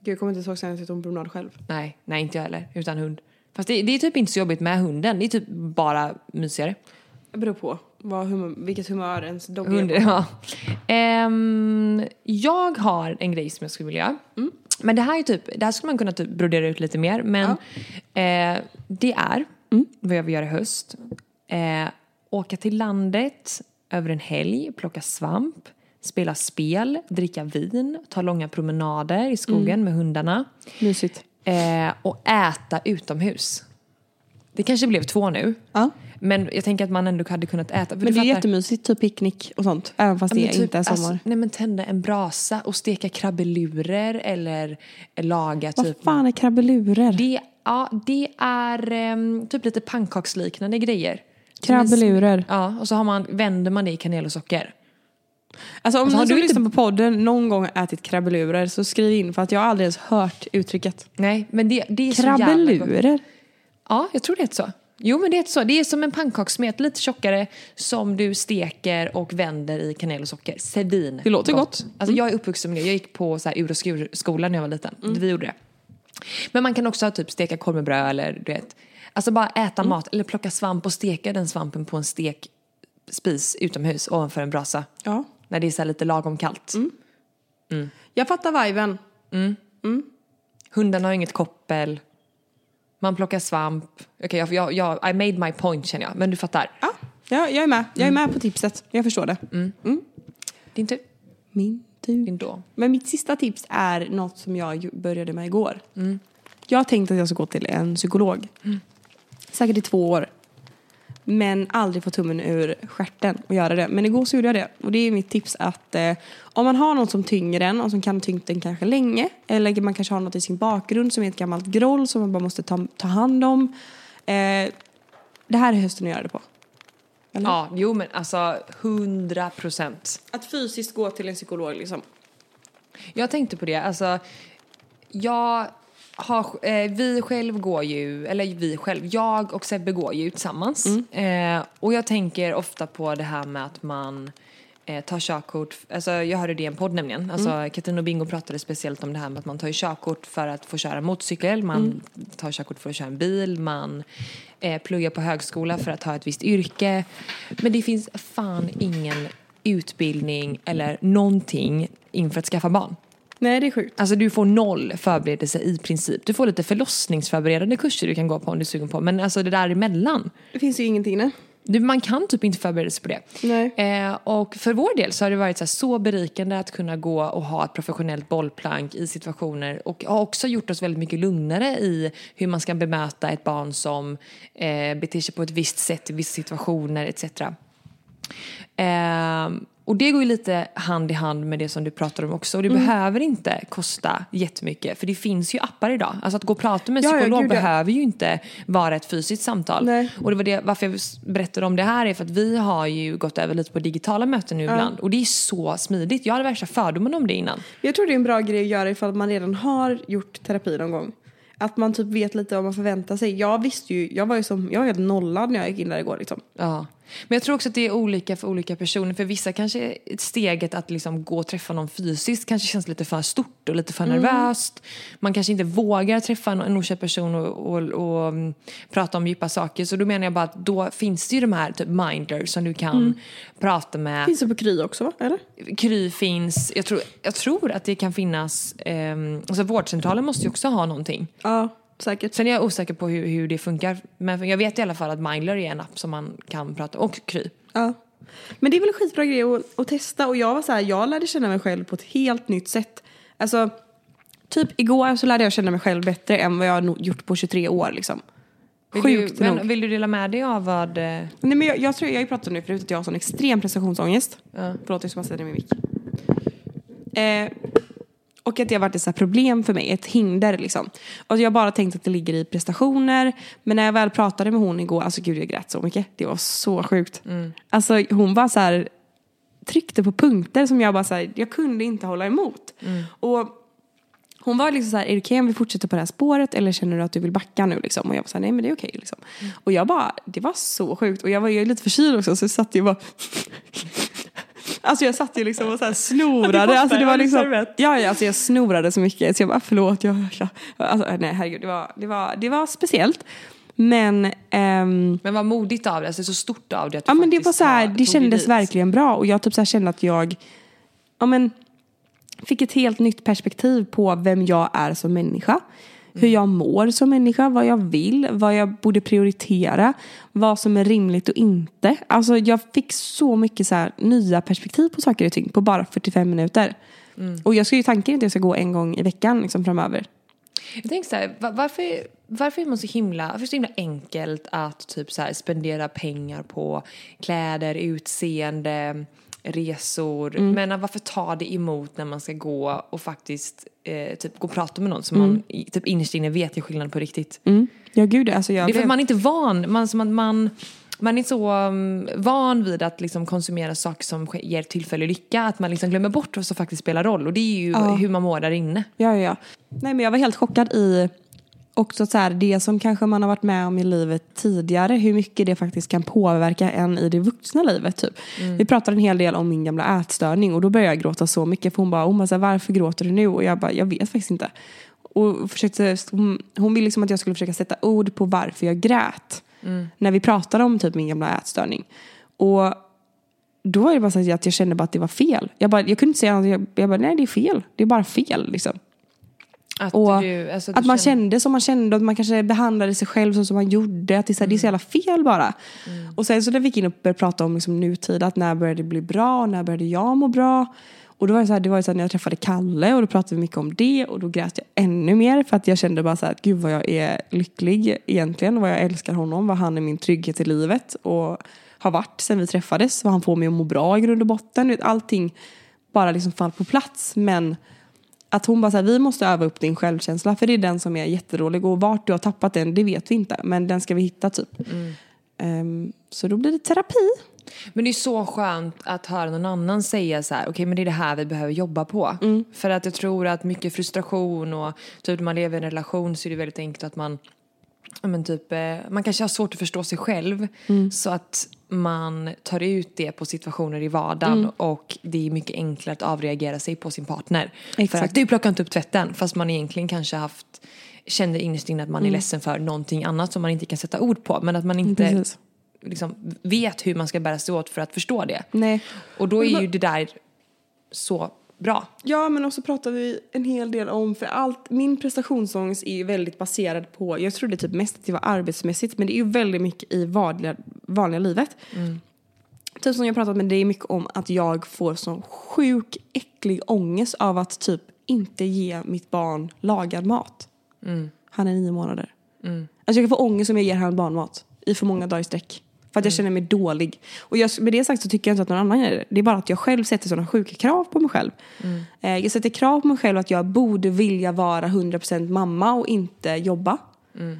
Gud, jag kommer inte ihåg senast jag tog en promenad själv. Nej, nej inte jag heller. Utan hund. Fast det, det är typ inte så jobbigt med hunden. Det är typ bara mysigare. Det beror på vad humör, vilket humör ens dogg är på. ja. Ehm, jag har en grej som jag skulle vilja göra. Mm. Men det här är typ, det här skulle man kunna typ brodera ut lite mer. Men eh, det är Mm. vad jag vill göra i höst. Eh, åka till landet över en helg, plocka svamp, spela spel, dricka vin, ta långa promenader i skogen Mm. med hundarna. Mysigt. Eh, och äta utomhus. Det kanske blev två nu. Ja. Men jag tänker att man ändå hade kunnat äta. för Men du det är fattar- jättemysigt, typ picknick och sånt. Även fast det typ, inte är sommar. Alltså, nej men tända en brasa och steka krabbelurer eller laga vad typ. fan är krabbelurer? Det, ja, det är ehm, typ lite pannkaksliknande grejer. Krabbelurer. Ja, och så har man, vänder man det i kanel och socker. Alltså om Alltså, ni som du inte- lyssnar på podden någon gång ätit krabbelurer så skriv in för att jag har aldrig ens hört uttrycket. Nej, men det, det är så jävla gott. Ja, jag tror det heter så. Jo, men det heter så. Det är som en pannkakssmet, lite tjockare, som du steker och vänder i kanel och socker. Svin. Det låter gott. Mm. Alltså jag är uppvuxen med det. Jag gick på så här ur och skurskola när jag var liten. Vi gjorde det. Men man kan också typ steka korv med bröd eller du vet. Alltså bara äta Mm. mat eller plocka svamp och steka den svampen på en stekspis utomhus ovanför en brasa. Ja. När det är så här lite lagom kallt. Mm. Jag fattar viben. Hundarna har inget koppel. Man plockar svamp. Okej, jag, jag, jag, I made my point känner jag. Men du fattar. Ja, ja jag är med. Jag är med på tipset. Jag förstår det. Din tur. Min tur. Din då. Men mitt sista tips är något som jag började med igår. Jag har tänkt att jag ska gå till en psykolog. Säkert i två år. Men aldrig få tummen ur stjärten och göra det. Men igår så gjorde jag det. Och det är mitt tips att eh, om man har något som tynger en och som kan ha tyngt en kanske länge. Eller man kanske har något i sin bakgrund som är ett gammalt groll som man bara måste ta, ta hand om. Eh, det här är hösten att göra det på. Eller? Ja, jo men alltså hundra procent. Att fysiskt gå till en psykolog liksom. Jag tänkte på det, alltså jag har, eh, vi själv går ju, eller vi själv, jag och Sebbe går ju tillsammans. Eh, och jag tänker ofta på det här med att man eh, tar körkort, alltså jag hörde det i en podd nämligen, alltså Katrin och Bingo pratade speciellt om det här med att man tar ju körkort för att få köra motorcykel, man tar körkort för att köra en bil, man eh, pluggar på högskola för att ha ett visst yrke. Men det finns fan ingen utbildning eller någonting inför att skaffa barn. Nej det är sjukt. Alltså du får noll förberedelse i princip. Du får lite förlossningsförberedande kurser du kan gå på om du är sugen på. Men alltså det där emellan. Det finns ju ingenting nej. Du, man kan typ inte förbereda sig på det. Nej. Eh, och för vår del så har det varit så, här, så berikande att kunna gå och ha ett professionellt bollplank i situationer och har också gjort oss väldigt mycket lugnare i hur man ska bemöta ett barn som eh, beter sig på ett visst sätt i vissa situationer etc. Eh, och det går ju lite hand i hand med det som du pratar om också. Och det Mm. behöver inte kosta jättemycket. För det finns ju appar idag. Alltså att gå och prata med en Ja, ja, psykolog gud, ja. behöver ju inte vara ett fysiskt samtal. Nej. Och det var det, varför jag berättade om det här är för att vi har ju gått över lite på digitala möten nu ibland. Och det är så smidigt. Jag hade värsta fördomen om det innan. Jag tror det är en bra grej att göra ifall man redan har gjort terapi någon gång. Att man typ vet lite vad man förväntar sig. Jag visste ju, jag var ju som, jag var helt nollad när jag gick in där igår liksom. Ja. Men jag tror också att det är olika för olika personer. För vissa kanske steget att liksom gå och träffa någon fysiskt kanske känns lite för stort och lite för nervöst. Man kanske inte vågar träffa en okänd person och, och, och mm, prata om djupa saker. Så då menar jag bara att då finns det ju de här typ minders som du kan prata med. Finns det på Kry också va? Eller? Kry finns. Jag tror, jag tror att det kan finnas... ehm, alltså vårdcentralen måste ju också ha någonting. Ja, säkert. Sen är jag osäker på hur, hur det funkar. Men jag vet i alla fall att Mindler är en app som man kan prata Och Kry. Ja. Men det är väl en skitbra grej att, att testa och jag var så här, jag lärde känna mig själv på ett helt nytt sätt. Alltså, typ igår så lärde jag känna mig själv bättre än vad jag har gjort på 23 år liksom. Vill Sjukt du, nog. men, vill du dela med dig av vad... eh, Nej men jag, jag tror, jag har ju pratat om det förut att jag har sån extrem prestationsångest. Ja. Förlåt jag ska bara sätta ner min mick. Eh, och att det har varit ett så här problem för mig, ett hinder liksom. Och jag har bara tänkt att det ligger i prestationer. Men när jag väl pratade med hon igår, alltså gud jag grät så mycket. Det var så sjukt. Alltså hon bara så här tryckte på punkter som jag bara så här, jag kunde inte hålla emot. Och hon var liksom så här, är det okej om vi fortsätter på det här spåret eller känner du att du vill backa nu liksom? Och jag var så här, nej men det är okej liksom. Och jag bara, det var så sjukt. Och jag var ju lite förkyld också så jag satt ju bara <laughs> Alltså jag satt ju liksom och så här <laughs> snorade. Alltså det var liksom, ja, ja, alltså jag snorade så mycket så jag bara förlåt. Jag, alltså, nej herregud, det var, det, var, det var speciellt. Men, ehm, Men vad modigt av dig, alltså så stort av dig att du ja, men det var så här, det kändes verkligen bra och jag typ så kände att jag ja, men, fick ett helt nytt perspektiv på vem jag är som människa. Hur jag mår som människa, vad jag vill, vad jag borde prioritera, vad som är rimligt och inte. Alltså jag fick så mycket så här, nya perspektiv på saker och ting på bara 45 minuter. Och jag ska ju tanken att jag ska gå en gång i veckan liksom, framöver. Jag tänker så här, va- varför, varför är man så himla, varför är det så himla enkelt att typ så här spendera pengar på kläder, utseende, resor. Mm. Men varför ta det emot när man ska gå och faktiskt eh, typ gå och prata med någon som Mm. man typ innerst inne vet är skillnad på riktigt. Ja gud, alltså jag Det är för att man inte är van, man, att man, man är så um, van vid att liksom konsumera saker som ger tillfällig lycka att man liksom glömmer bort vad som faktiskt spelar roll och det är ju Ja. hur man mår där inne. Ja, ja, ja. Nej, men jag var helt chockad i också så här, det som kanske man har varit med om i livet tidigare, hur mycket det faktiskt kan påverka en i det vuxna livet. Typ. Vi pratade en hel del om min gamla ätstörning och då började jag gråta så mycket för hon bara, hon bara så här, varför gråter du nu? Och jag bara, jag vet faktiskt inte. Och försökte, hon, hon ville liksom att jag skulle försöka sätta ord på varför jag grät. När vi pratade om typ min gamla ätstörning. Och då var det bara så att jag kände bara att det var fel. Jag, bara, jag kunde inte säga något, jag, jag bara, nej det är fel. Det är bara fel liksom. Att, Och du, alltså, Att man känner- kände som man kände och att man kanske behandlade sig själv som man gjorde. Att det är så, här, det är så jävla fel bara. Och sen så när vi gick in och började prata om liksom nutid, att när började det bli bra och när började jag må bra. Och då var det så här, det var så här när jag träffade Kalle och då pratade vi mycket om det och då grät jag ännu mer för att jag kände bara så här, gud vad jag är lycklig egentligen, vad jag älskar honom, vad han är min trygghet i livet och har varit sen vi träffades, vad han får mig att må bra i grund och botten. Allting bara liksom fall på plats men att hon bara säger vi måste öva upp din självkänsla för det är den som är jättedålig och vart du har tappat den det vet vi inte men den ska vi hitta typ. Ehm, så då blir det terapi. Men det är så skönt att höra någon annan säga så här, okej men det är det här vi behöver jobba på. För att jag tror att mycket frustration och typ när man lever i en relation så är det väldigt enkelt att man men typ, eh, man kanske har svårt att förstå sig själv så att man tar ut det på situationer i vardagen och det är mycket enklare att avreagera sig på sin partner. För Exakt. att du plockar inte upp tvätten fast man egentligen kanske haft kände innerst inne att man är ledsen för någonting annat som man inte kan sätta ord på men att man inte Precis. liksom vet hur man ska bära sig åt för att förstå det. Nej. Och då är ju det där så bra. Ja men också pratar vi en hel del om för allt, min prestationsångest är ju väldigt baserad på, jag trodde typ mest att det var arbetsmässigt men det är ju väldigt mycket i vanliga, vanliga livet. Typ som jag pratat med dig mycket om att jag får sån sjuk äcklig ångest av att typ inte ge mitt barn lagad mat. Han är nio månader. Alltså jag kan få ångest om jag ger honom barnmat i för många dagar i sträck. För att jag känner mig dålig. Och jag, med det sagt så tycker jag inte att någon annan gör det. Det är bara att jag själv sätter sådana sjuka krav på mig själv. Eh, jag sätter krav på mig själv att jag borde vilja vara 100% mamma och inte jobba.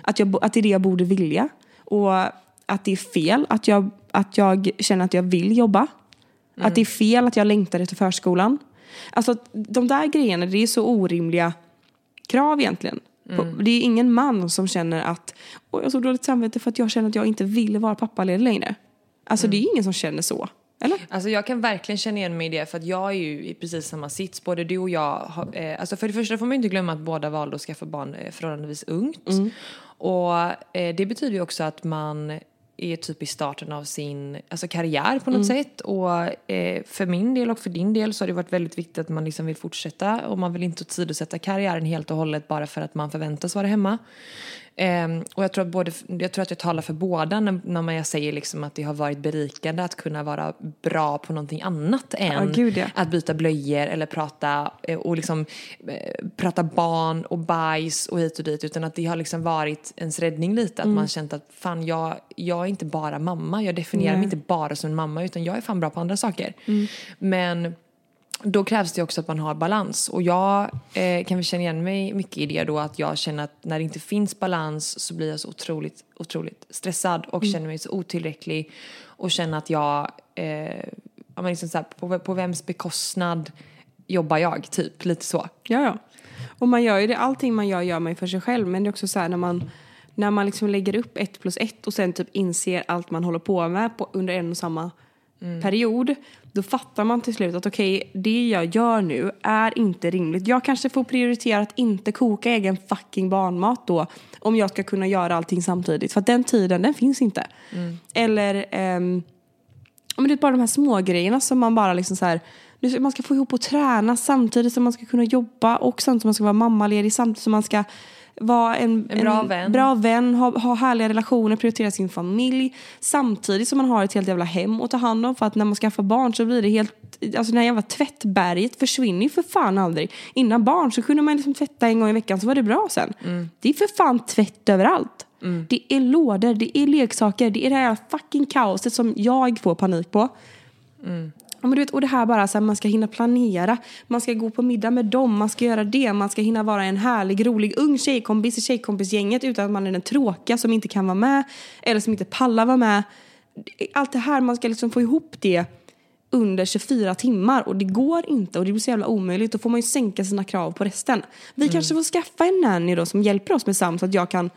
Att, jag, att det är det jag borde vilja. Och att det är fel att jag, att jag känner att jag vill jobba. Att det är fel att jag längtar efter förskolan. Alltså de där grejerna, det är så orimliga krav egentligen. På- Det är ingen man som känner att Åh, jag har så dåligt samvete för att jag känner att jag inte vill vara pappaledig längre. Alltså det är ingen som känner så. Eller? Alltså jag kan verkligen känna igen mig i det för att jag är ju i precis samma sits. Både du och jag har, eh, alltså för det första får man inte glömma att båda valde att skaffa barn eh, förhållandevis ungt. Och eh, det betyder ju också att man är typ i starten av sin alltså karriär på något sätt. Och eh, för min del och för din del så har det varit väldigt viktigt att man liksom vill fortsätta och man vill inte åsidosätta karriären helt och hållet bara för att man förväntas vara hemma. Ehm, och jag tror, att både, jag tror att jag talar för båda när, när jag säger liksom att det har varit berikande att kunna vara bra på någonting annat än gud, ja. att byta blöjor eller prata eh, och liksom eh, prata barn och bajs och hit och dit utan att det har liksom varit ens räddning lite att Mm. man känt att fan jag, jag är inte bara mamma, jag definierar mig inte bara som en mamma utan jag är fan bra på andra saker. Mm. Men då krävs det också att man har balans. Och jag eh, kan väl känna igen mig mycket i det då att jag känner att när det inte finns balans så blir jag så otroligt, otroligt stressad och känner mig så otillräcklig och känner att jag, eh, ja, liksom så här, på, på vems bekostnad jobbar jag, typ lite så. Ja, ja. Och man gör ju det, allting man gör gör man ju för sig själv. Men det är också så här när man, när man liksom lägger upp ett plus ett och sen typ inser allt man håller på med på, under en och samma period. Då fattar man till slut att okej, det jag gör nu är inte rimligt. Jag kanske får prioritera att inte koka egen fucking barnmat då. Om jag ska kunna göra allting samtidigt. För att den tiden, den finns inte. Eller, ehm, ja, men det är bara de här små grejerna som man bara liksom så här, man ska få ihop och träna samtidigt som man ska kunna jobba och samtidigt som man ska vara mammaledig samtidigt som man ska vara en, En bra vän. bra vän ha, ha härliga relationer, prioritera sin familj samtidigt som man har ett helt jävla hem att ta hand om för att när man skaffar barn så blir det helt, alltså det här jävla tvättberget försvinner ju för fan aldrig. Innan barn så kunde man liksom tvätta en gång i veckan så var det bra sen. Det är för fan tvätt överallt. Det är lådor, det är leksaker, det är det här fucking kaoset som jag får panik på. Ja, men du vet, och det här bara så här, man ska hinna planera, man ska gå på middag med dem, man ska göra det, man ska hinna vara en härlig, rolig, ung tjejkompis i tjejkompisgänget utan att man är den tråkiga som inte kan vara med eller som inte pallar vara med. Allt det här, man ska liksom få ihop det under 24 timmar och det går inte och det blir så jävla omöjligt. Då får man ju sänka sina krav på resten. Vi kanske får skaffa en nanny då som hjälper oss med Sam så att jag kan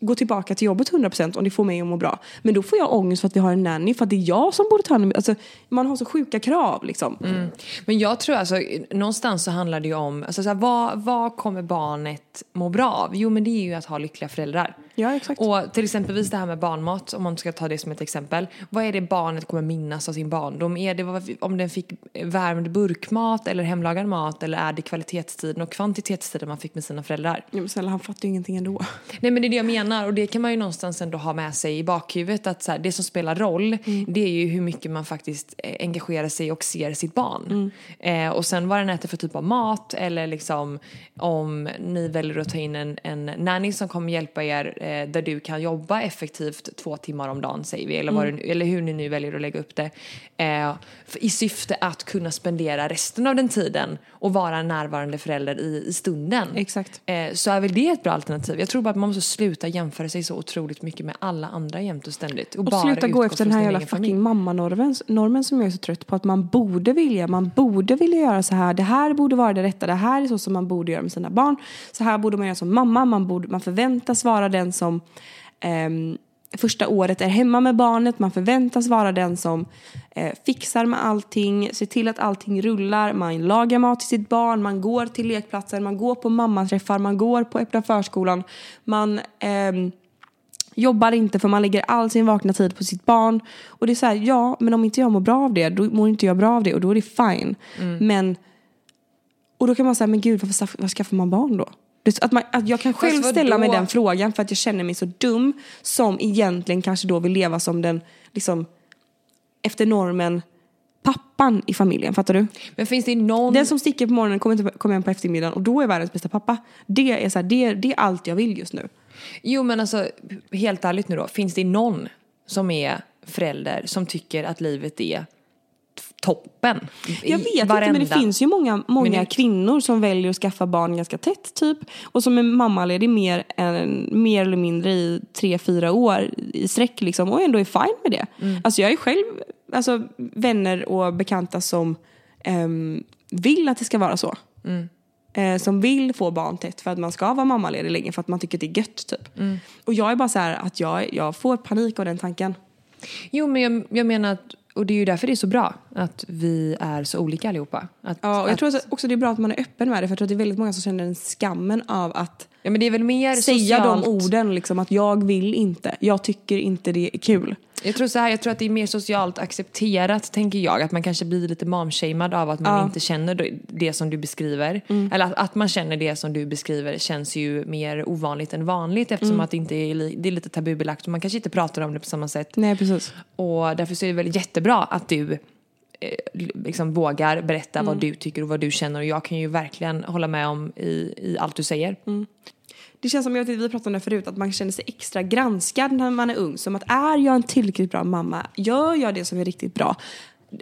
gå tillbaka till jobbet 100% om det får mig att må bra. Men då får jag ångest för att vi har en nanny för att det är jag som borde ta hand om alltså, Man har så sjuka krav liksom. Mm. Men jag tror alltså, någonstans så handlar det ju om, alltså så här, vad, vad kommer barnet må bra av? Jo men det är ju att ha lyckliga föräldrar. Ja, exakt. Och till exempelvis det här med barnmat, om man ska ta det som ett exempel. Vad är det barnet kommer minnas av sin barndom? Är det om den fick värmd burkmat eller hemlagad mat eller är det kvalitetstiden och kvantitetstiden man fick med sina föräldrar? Ja, men snälla, han fattar ju ingenting ändå. Nej men det är det jag menar och det kan man ju någonstans ändå ha med sig i bakhuvudet att så här, det som spelar roll det är ju hur mycket man faktiskt eh, engagerar sig och ser sitt barn. Eh, och sen vad den äter för typ av mat eller liksom om ni väljer att ta in en, en nanny som kommer hjälpa er eh, där du kan jobba effektivt två timmar om dagen säger vi eller, vad det, nu- eller hur ni nu väljer att lägga upp det. Eh, I syfte att kunna spendera resten av den tiden och vara en närvarande förälder i, i stunden Exakt. eh, så är väl det ett bra alternativ. Jag tror bara att man måste sluta jämföra sig så otroligt mycket med alla andra jämt och ständigt. Och, Och bara sluta gå efter den här jävla fucking mammanormen normen som jag är så trött på. Att man borde vilja, man borde vilja göra så här. Det här borde vara det rätta. Det här är så som man borde göra med sina barn. Så här borde man göra som mamma. Man, borde, man förväntas vara den som ehm, första året är hemma med barnet. Man förväntas vara den som eh, fixar med allting, ser till att allting rullar. Man lagar mat till sitt barn, man går till lekplatsen, man går på mammaträffar, man går på öppna förskolan. Man ehm, jobbar inte för man lägger all sin vakna tid på sitt barn. Och det är så här, ja, men om inte jag mår bra av det, då mår inte jag bra av det och då är det fine. Men, och då kan man säga, men gud, varför skaffar man barn då? Att, man, att jag kan själv ställa mig den frågan för att jag känner mig så dum som egentligen kanske då vill leva som den, liksom, efter normen, pappan i familjen. Fattar du? Men finns det någon... Den som sticker på morgonen kommer inte komma hem på eftermiddagen och då är världens bästa pappa. Det är, så här, det, det är allt jag vill just nu. Jo men alltså helt ärligt nu då. Finns det någon som är förälder som tycker att livet är toppen? Jag vet inte men det varenda finns ju många, många minut. kvinnor som väljer att skaffa barn ganska tätt typ. Och som är mammaledig mer, än, mer eller mindre i tre, fyra år i sträck liksom. Och ändå är fine med det. Mm. Alltså jag är själv alltså, vänner och bekanta som ehm, vill att det ska vara så. Mm. Eh, som vill få barn tätt för att man ska vara mammaledig länge för att man tycker att det är gött typ. Mm. Och jag är bara så här att jag, jag får panik av den tanken. Jo men jag, jag menar att, och det är ju därför det är så bra att vi är så olika allihopa. Att, Ja, och jag att, tror också- det är bra att man är öppen med det för jag tror att det är väldigt många som känner den skammen av att ja men det är väl mer säga socialt. de orden liksom att jag vill inte, jag tycker inte det är kul. Jag tror så här, jag tror att det är mer socialt accepterat tänker jag. Att man kanske blir lite momshamed av att man Ja. inte känner det- som du beskriver. Eller att, att man känner det som du beskriver känns ju mer ovanligt än vanligt eftersom att det inte är, det är lite tabubelagt och man kanske inte pratar om det på samma sätt. Nej precis. Och därför så är det väl jättebra att du liksom vågar berätta vad du tycker och vad du känner och jag kan ju verkligen hålla med om i, i allt du säger. Det känns som, jag vet, vi pratade om det förut, att man känner sig extra granskad när man är ung. Som att är jag en tillräckligt bra mamma? Gör jag det som är riktigt bra?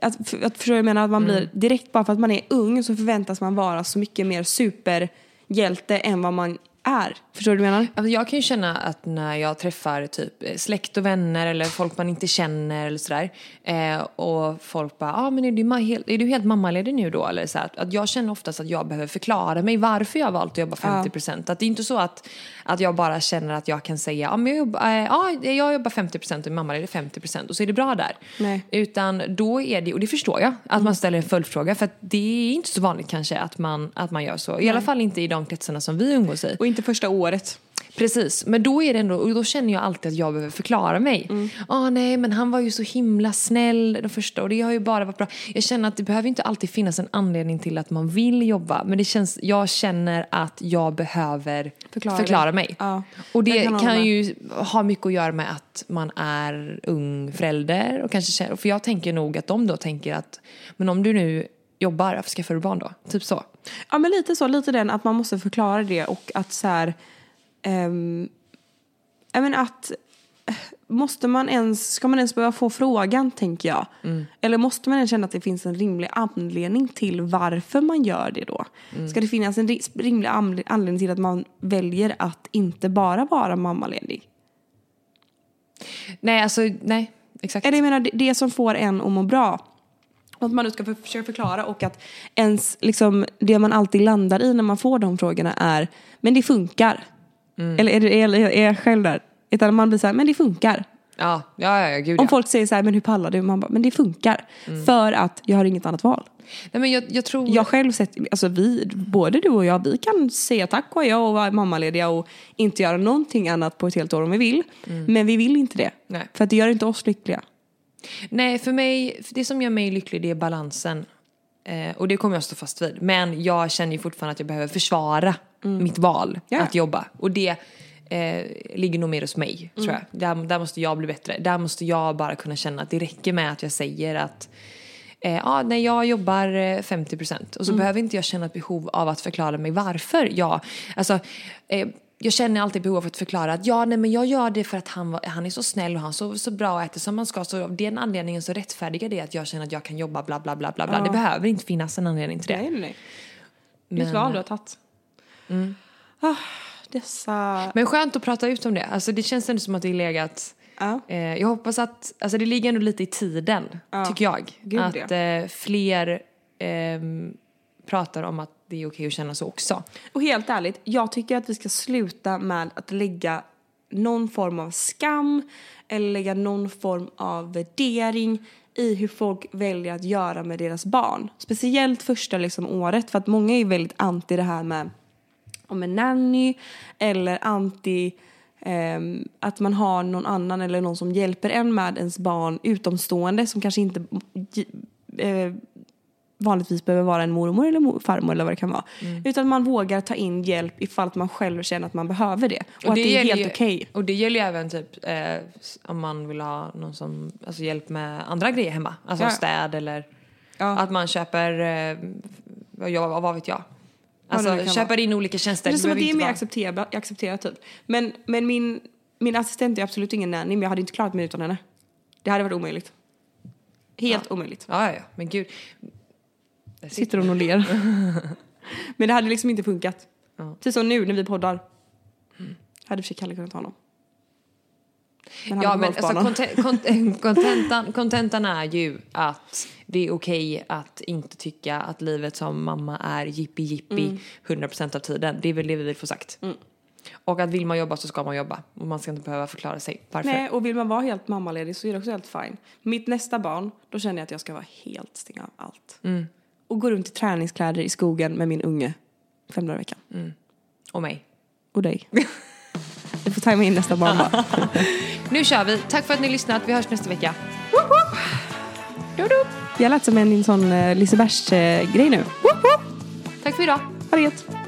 Att, för, att förstår jag menar? Att man blir direkt bara för att man är ung så förväntas man vara så mycket mer superhjälte än vad man är. Förstår du vad jag menar? Alltså jag kan ju känna att när jag träffar typ släkt och vänner eller folk man inte känner eller sådär eh, och folk bara, ah, men är du, helt, är du helt mammaledig nu då? Eller så här, att jag känner oftast att jag behöver förklara mig varför jag har valt att jobba 50%. Att det är inte så att, att jag bara känner att jag kan säga, ah, jag, jobbar, eh, ah, jag jobbar 50% och mamma är 50% och så är det bra där. Nej. Utan då är det, och det förstår jag, att man ställer en följdfråga för att det är inte så vanligt kanske att man, att man gör så. I alla fall inte i de kretsarna som vi umgås i. Och inte första året. Precis, men då är det ändå, och då känner jag alltid att jag behöver förklara mig. Ja, Mm. nej, men han var ju så himla snäll de första och det har ju bara varit bra. Jag känner att det behöver inte alltid finnas en anledning till att man vill jobba, men det känns, jag känner att jag behöver Förklara förklara, mig. Ja, Och det kan kan, ju ha mycket att göra med att man är ung förälder och kanske känner, för jag tänker nog att de då tänker att, men om du nu jobbar, varför skaffar du barn då? Typ så. Ja men lite så, lite den att man måste förklara det och att så här, ehm, jag menar att Måste man ens, ska man ens behöva få frågan tänker jag? Eller måste man ens känna att det finns en rimlig anledning till varför man gör det då? Ska det finnas en ri- rimlig anle- anledning till att man väljer att inte bara vara mammaledig? Nej, alltså, nej, exakt. Eller jag menar det, det som får en att må bra. Att man nu ska för, försöka förklara och att ens, liksom, det man alltid landar i när man får de frågorna är men det funkar. Eller är, det, är jag själv där? Utan man blir så här, men det funkar. Ja, ja, ja, gud Om ja. folk säger så här, men hur pallar du? Man bara, men det funkar. För att jag har inget annat val. Nej, men jag, jag tror... Jag själv sett, alltså vi, både du och jag, vi kan säga tack och jag och vara mammalediga och inte göra någonting annat på ett helt år om vi vill. Men vi vill inte det. Nej. För att det gör inte oss lyckliga. Nej, för mig, det som gör mig lycklig det är balansen. Eh, och det kommer jag stå fast vid. Men jag känner ju fortfarande att jag behöver försvara mitt val Ja. att jobba. Och det eh, ligger nog mer hos mig, tror jag. Där, där måste jag bli bättre. Där måste jag bara kunna känna att det räcker med att jag säger att eh, ja, nej, jag jobbar eh, 50% och så behöver inte jag känna ett behov av att förklara mig varför jag, alltså eh, jag känner alltid behov av att förklara att ja, nej men jag gör det för att han, han är så snäll och han sover så bra och äter som man ska. Så av den anledningen så rättfärdigar det att jag känner att jag kan jobba bla bla bla bla. bla. Det behöver inte finnas en anledning till det. Nej, nej, nej. Det är ett Men- val du har tagit. Ah, dessa... Men skönt att prata ut om det. Alltså det känns ändå som att det är legat Ja. Eh, jag hoppas att, alltså det ligger ändå lite i tiden, Ja. tycker jag. Gud, att ja. eh, fler ehm, pratar om att det är okej att känna så också. Och helt ärligt, jag tycker att vi ska sluta med att lägga någon form av skam eller lägga någon form av värdering i hur folk väljer att göra med deras barn. Speciellt första liksom året för att många är väldigt anti det här med om en nanny eller anti ehm, att man har någon annan eller någon som hjälper en med ens barn utomstående som kanske inte eh, vanligtvis behöver vara en mormor eller mor- farmor eller vad det kan vara. Utan man vågar ta in hjälp ifall man själv känner att man behöver det. Och, att det är helt okej. Och det gäller ju även typ eh, om man vill ha någon som, alltså hjälp med andra grejer hemma. Alltså Ja. städ eller Ja. att man köper, eh, jag, vad vet jag. det Alltså kan köper in olika tjänster. Det är som att det är mer accepterat, accepterat typ. Men, men min, min assistent är absolut ingen nanny men jag hade inte klarat mig utan henne. Det hade varit omöjligt. Helt omöjligt. Ja, ja, ja, men gud. Där Sitter hon och ler. <laughs> men det hade liksom inte funkat. Ja. Precis som nu när vi poddar. Hade i och för sig Kalle kunnat ha honom. Men Ja men alltså kont- kontentan, kontentan är ju att det är okej att inte tycka att livet som mamma är jippi jippi 100% av tiden. Det är väl det vi vill få sagt. Och att vill man jobba så ska man jobba. Och man ska inte behöva förklara sig varför. Nej, och vill man vara helt mammaledig så är det också helt fine. Mitt nästa barn, då känner jag att jag ska vara helt stänga av allt. Och gå runt i träningskläder i skogen med min unge fem dagar i veckan. Och mig. Och dig. Du får tajma in nästa barn bara. <laughs> Nu kör vi. Tack för att ni har lyssnat. Vi hörs nästa vecka. Jag lät som en sån uh, Lisebergs-grej nu. Woop, woop. Tack för idag. Ha det gött.